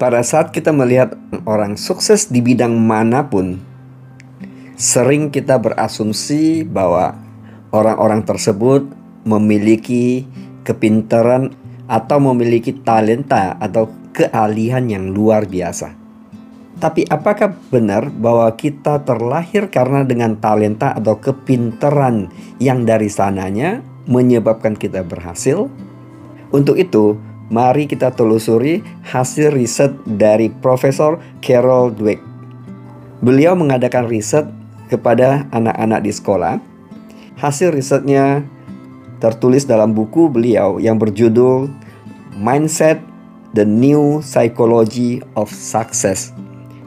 pada saat kita melihat orang sukses di bidang mana pun, sering kita berasumsi bahwa orang-orang tersebut memiliki kepintaran atau memiliki talenta atau keahlian yang luar biasa. Tapi apakah benar bahwa kita terlahir karena dengan talenta atau kepintaran yang dari sananya menyebabkan kita berhasil? Untuk itu, mari kita telusuri hasil riset dari Profesor Carol Dweck. Beliau mengadakan riset kepada anak-anak di sekolah. Hasil risetnya tertulis dalam buku beliau yang berjudul Mindset: The New Psychology of Success.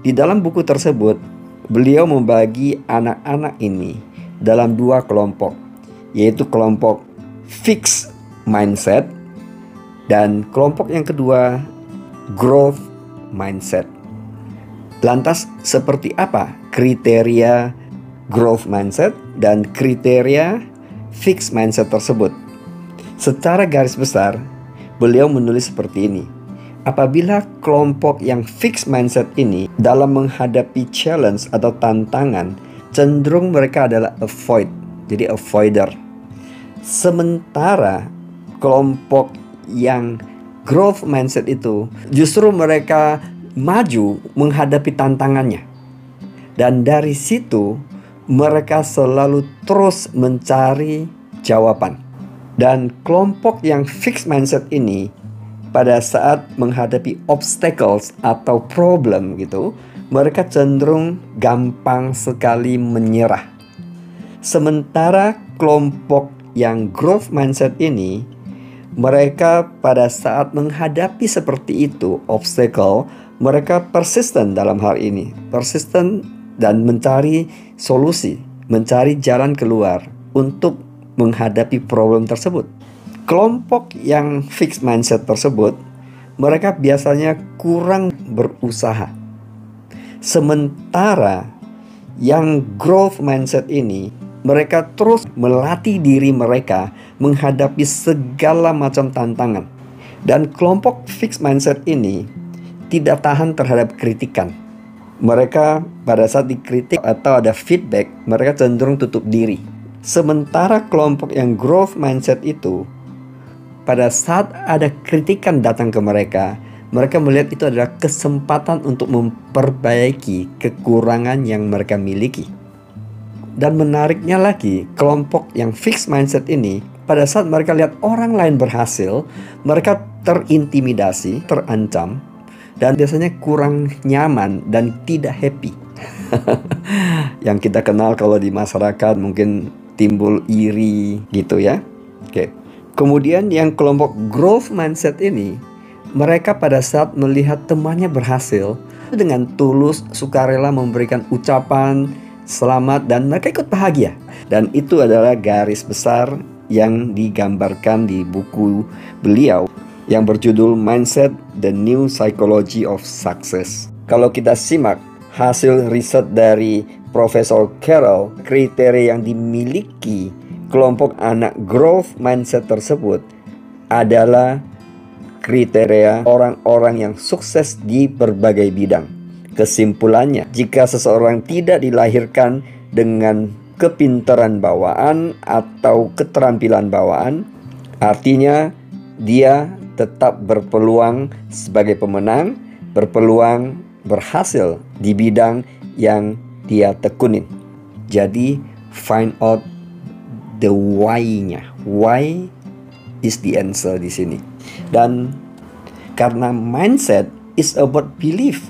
Di dalam buku tersebut, beliau membagi anak-anak ini dalam dua kelompok, yaitu kelompok fixed mindset dan kelompok yang kedua growth mindset. Lantas seperti apa kriteria growth mindset dan kriteria fixed mindset tersebut. Secara garis besar, beliau menulis seperti ini. Apabila kelompok yang fixed mindset ini dalam menghadapi challenge atau tantangan, cenderung mereka adalah avoid, jadi avoider. Sementara kelompok yang growth mindset itu justru mereka maju menghadapi tantangannya. Dan dari situ mereka selalu terus mencari jawaban. Dan kelompok yang fixed mindset ini pada saat menghadapi obstacles atau problem gitu, mereka cenderung gampang sekali menyerah. Sementara kelompok yang growth mindset ini mereka pada saat menghadapi seperti itu obstacle mereka persisten dalam hal ini persisten dan mencari solusi, mencari jalan keluar untuk menghadapi problem tersebut. Kelompok yang fixed mindset tersebut, mereka biasanya kurang berusaha. Sementara yang growth mindset ini, mereka terus melatih diri mereka menghadapi segala macam tantangan. Dan kelompok fixed mindset ini tidak tahan terhadap kritikan mereka pada saat dikritik atau ada feedback, mereka cenderung tutup diri. Sementara kelompok yang growth mindset itu, pada saat ada kritikan datang ke mereka, mereka melihat itu adalah kesempatan untuk memperbaiki kekurangan yang mereka miliki. Dan menariknya lagi, kelompok yang fixed mindset ini, pada saat mereka lihat orang lain berhasil, mereka terintimidasi, terancam, dan biasanya kurang nyaman dan tidak happy. yang kita kenal kalau di masyarakat mungkin timbul iri gitu ya. Oke. Kemudian yang kelompok growth mindset ini mereka pada saat melihat temannya berhasil dengan tulus sukarela memberikan ucapan selamat dan mereka ikut bahagia. Dan itu adalah garis besar yang digambarkan di buku beliau yang berjudul Mindset The New Psychology of Success. Kalau kita simak hasil riset dari Profesor Carroll, kriteria yang dimiliki kelompok anak growth mindset tersebut adalah kriteria orang-orang yang sukses di berbagai bidang. Kesimpulannya, jika seseorang tidak dilahirkan dengan kepintaran bawaan atau keterampilan bawaan, artinya dia tetap berpeluang sebagai pemenang, berpeluang berhasil di bidang yang dia tekunin. Jadi find out the why-nya. Why is the answer di sini. Dan karena mindset is about belief.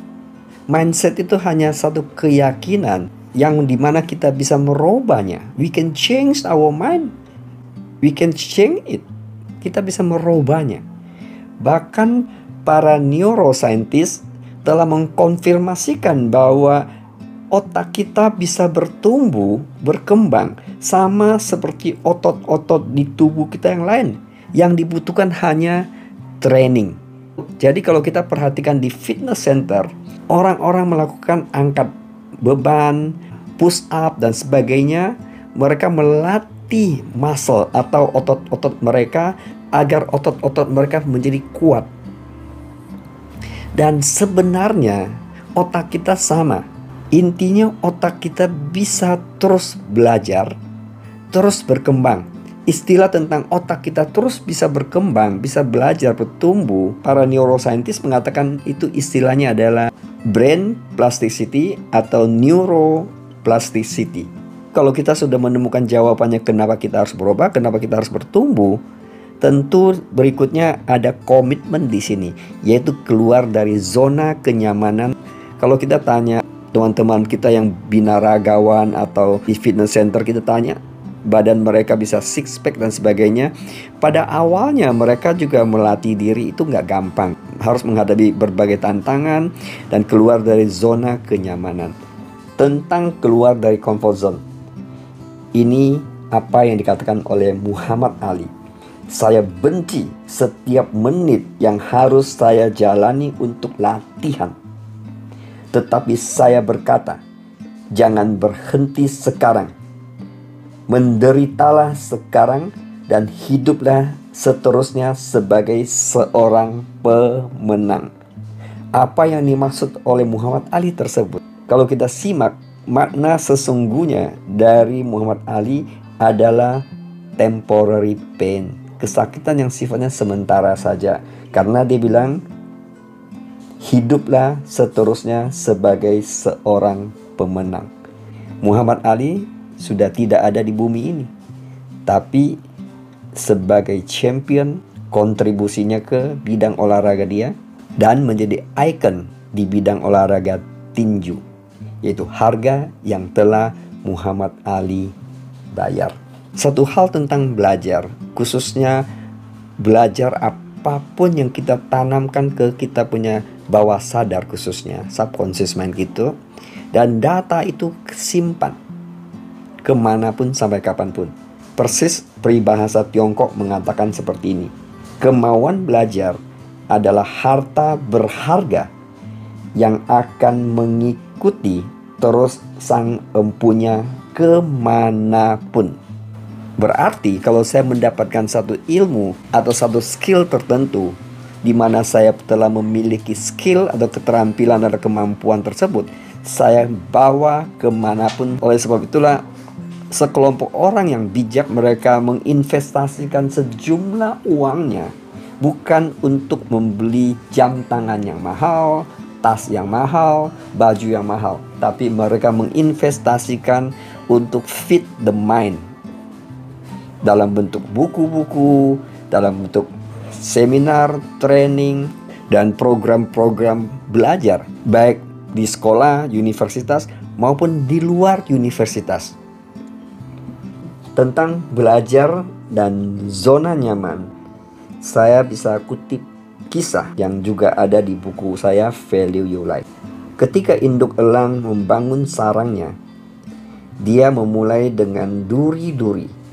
Mindset itu hanya satu keyakinan yang di mana kita bisa merubahnya. We can change our mind. We can change it. Kita bisa merubahnya. Bahkan para neuroscientist telah mengkonfirmasikan bahwa otak kita bisa bertumbuh, berkembang sama seperti otot-otot di tubuh kita yang lain. Yang dibutuhkan hanya training. Jadi kalau kita perhatikan di fitness center, orang-orang melakukan angkat beban, push up dan sebagainya, mereka melatih muscle atau otot-otot mereka agar otot-otot mereka menjadi kuat. Dan sebenarnya otak kita sama. Intinya otak kita bisa terus belajar, terus berkembang. Istilah tentang otak kita terus bisa berkembang, bisa belajar, bertumbuh. Para neuroscientist mengatakan itu istilahnya adalah brain plasticity atau neuroplasticity. Kalau kita sudah menemukan jawabannya kenapa kita harus berubah, kenapa kita harus bertumbuh, tentu berikutnya ada komitmen di sini, yaitu keluar dari zona kenyamanan. Kalau kita tanya teman-teman kita yang binaragawan atau di fitness center kita tanya, badan mereka bisa six pack dan sebagainya. Pada awalnya mereka juga melatih diri itu nggak gampang, harus menghadapi berbagai tantangan dan keluar dari zona kenyamanan. Tentang keluar dari comfort zone, ini apa yang dikatakan oleh Muhammad Ali saya benci setiap menit yang harus saya jalani untuk latihan. Tetapi saya berkata, jangan berhenti sekarang. Menderitalah sekarang dan hiduplah seterusnya sebagai seorang pemenang. Apa yang dimaksud oleh Muhammad Ali tersebut? Kalau kita simak, makna sesungguhnya dari Muhammad Ali adalah temporary pain kesakitan yang sifatnya sementara saja. Karena dia bilang, hiduplah seterusnya sebagai seorang pemenang. Muhammad Ali sudah tidak ada di bumi ini. Tapi sebagai champion kontribusinya ke bidang olahraga dia dan menjadi ikon di bidang olahraga tinju yaitu harga yang telah Muhammad Ali bayar. Satu hal tentang belajar, khususnya belajar apa pun yang kita tanamkan ke kita punya bawah sadar khususnya, subconscious mind gitu. Dan data itu simpan ke mana pun sampai kapan pun. Persis peribahasa Tiongkok mengatakan seperti ini. Kemauan belajar adalah harta berharga yang akan mengikuti terus sang empunya ke mana pun. Berarti kalau saya mendapatkan satu ilmu atau satu skill tertentu di mana saya telah memiliki skill atau keterampilan atau kemampuan tersebut, saya bawa ke mana pun. Oleh sebab itulah sekelompok orang yang bijak mereka menginvestasikan sejumlah uangnya bukan untuk membeli jam tangan yang mahal, tas yang mahal, baju yang mahal, tapi mereka menginvestasikan untuk fit the mind dalam bentuk buku-buku, dalam bentuk seminar, training, dan program-program belajar, baik di sekolah, universitas, maupun di luar universitas. Tentang belajar dan zona nyaman, saya bisa kutip kisah yang juga ada di buku saya Value Your Life. Ketika induk elang membangun sarangnya, dia memulai dengan duri-duri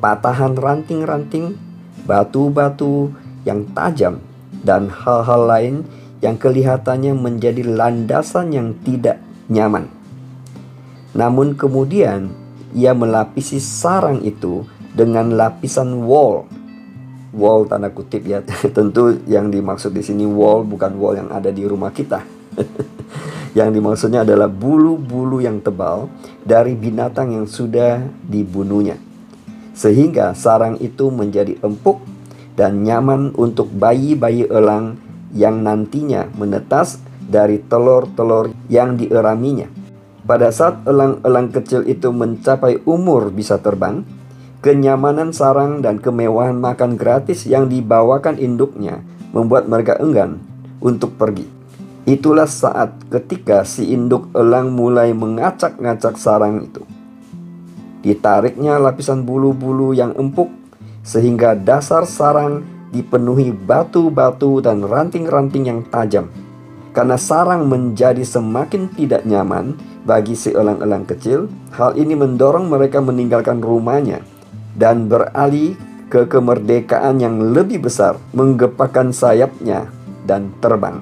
patahan ranting-ranting, batu-batu yang tajam, dan hal-hal lain yang kelihatannya menjadi landasan yang tidak nyaman. Namun kemudian ia melapisi sarang itu dengan lapisan wall. Wall tanda kutip ya, tentu yang dimaksud di sini wall bukan wall yang ada di rumah kita. yang dimaksudnya adalah bulu-bulu yang tebal dari binatang yang sudah dibunuhnya sehingga sarang itu menjadi empuk dan nyaman untuk bayi-bayi elang yang nantinya menetas dari telur-telur yang dieraminya. Pada saat elang-elang kecil itu mencapai umur bisa terbang, kenyamanan sarang dan kemewahan makan gratis yang dibawakan induknya membuat mereka enggan untuk pergi. Itulah saat ketika si induk elang mulai mengacak-ngacak sarang itu. Ditariknya lapisan bulu-bulu yang empuk sehingga dasar sarang dipenuhi batu-batu dan ranting-ranting yang tajam. Karena sarang menjadi semakin tidak nyaman bagi si elang-elang kecil, hal ini mendorong mereka meninggalkan rumahnya dan beralih ke kemerdekaan yang lebih besar, menggepakkan sayapnya dan terbang.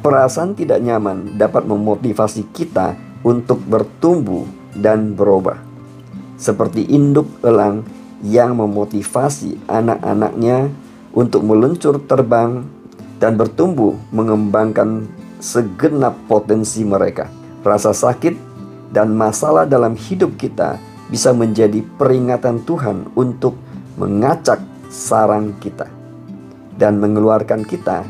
Perasaan tidak nyaman dapat memotivasi kita untuk bertumbuh dan berubah seperti induk elang yang memotivasi anak-anaknya untuk meluncur terbang dan bertumbuh mengembangkan segenap potensi mereka. Rasa sakit dan masalah dalam hidup kita bisa menjadi peringatan Tuhan untuk mengacak sarang kita dan mengeluarkan kita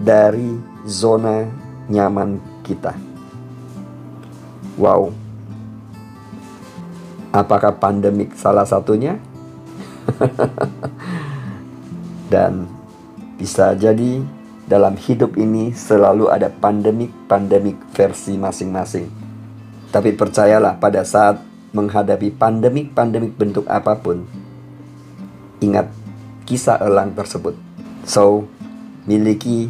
dari zona nyaman kita. Wow, apakah pandemik salah satunya? dan bisa jadi dalam hidup ini selalu ada pandemik-pandemik versi masing-masing. Tapi percayalah pada saat menghadapi pandemik-pandemik bentuk apa pun, ingat kisah elang tersebut. So, miliki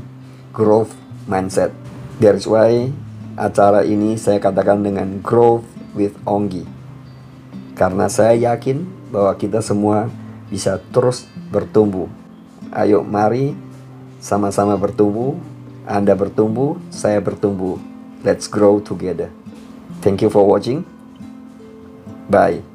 growth mindset. That's why acara ini saya katakan dengan growth with Onggi. Karena saya yakin bahwa kita semua bisa terus bertumbuh. Ayo mari sama-sama bertumbuh. Anda bertumbuh, saya bertumbuh. Let's grow together. Thank you for watching. Bye.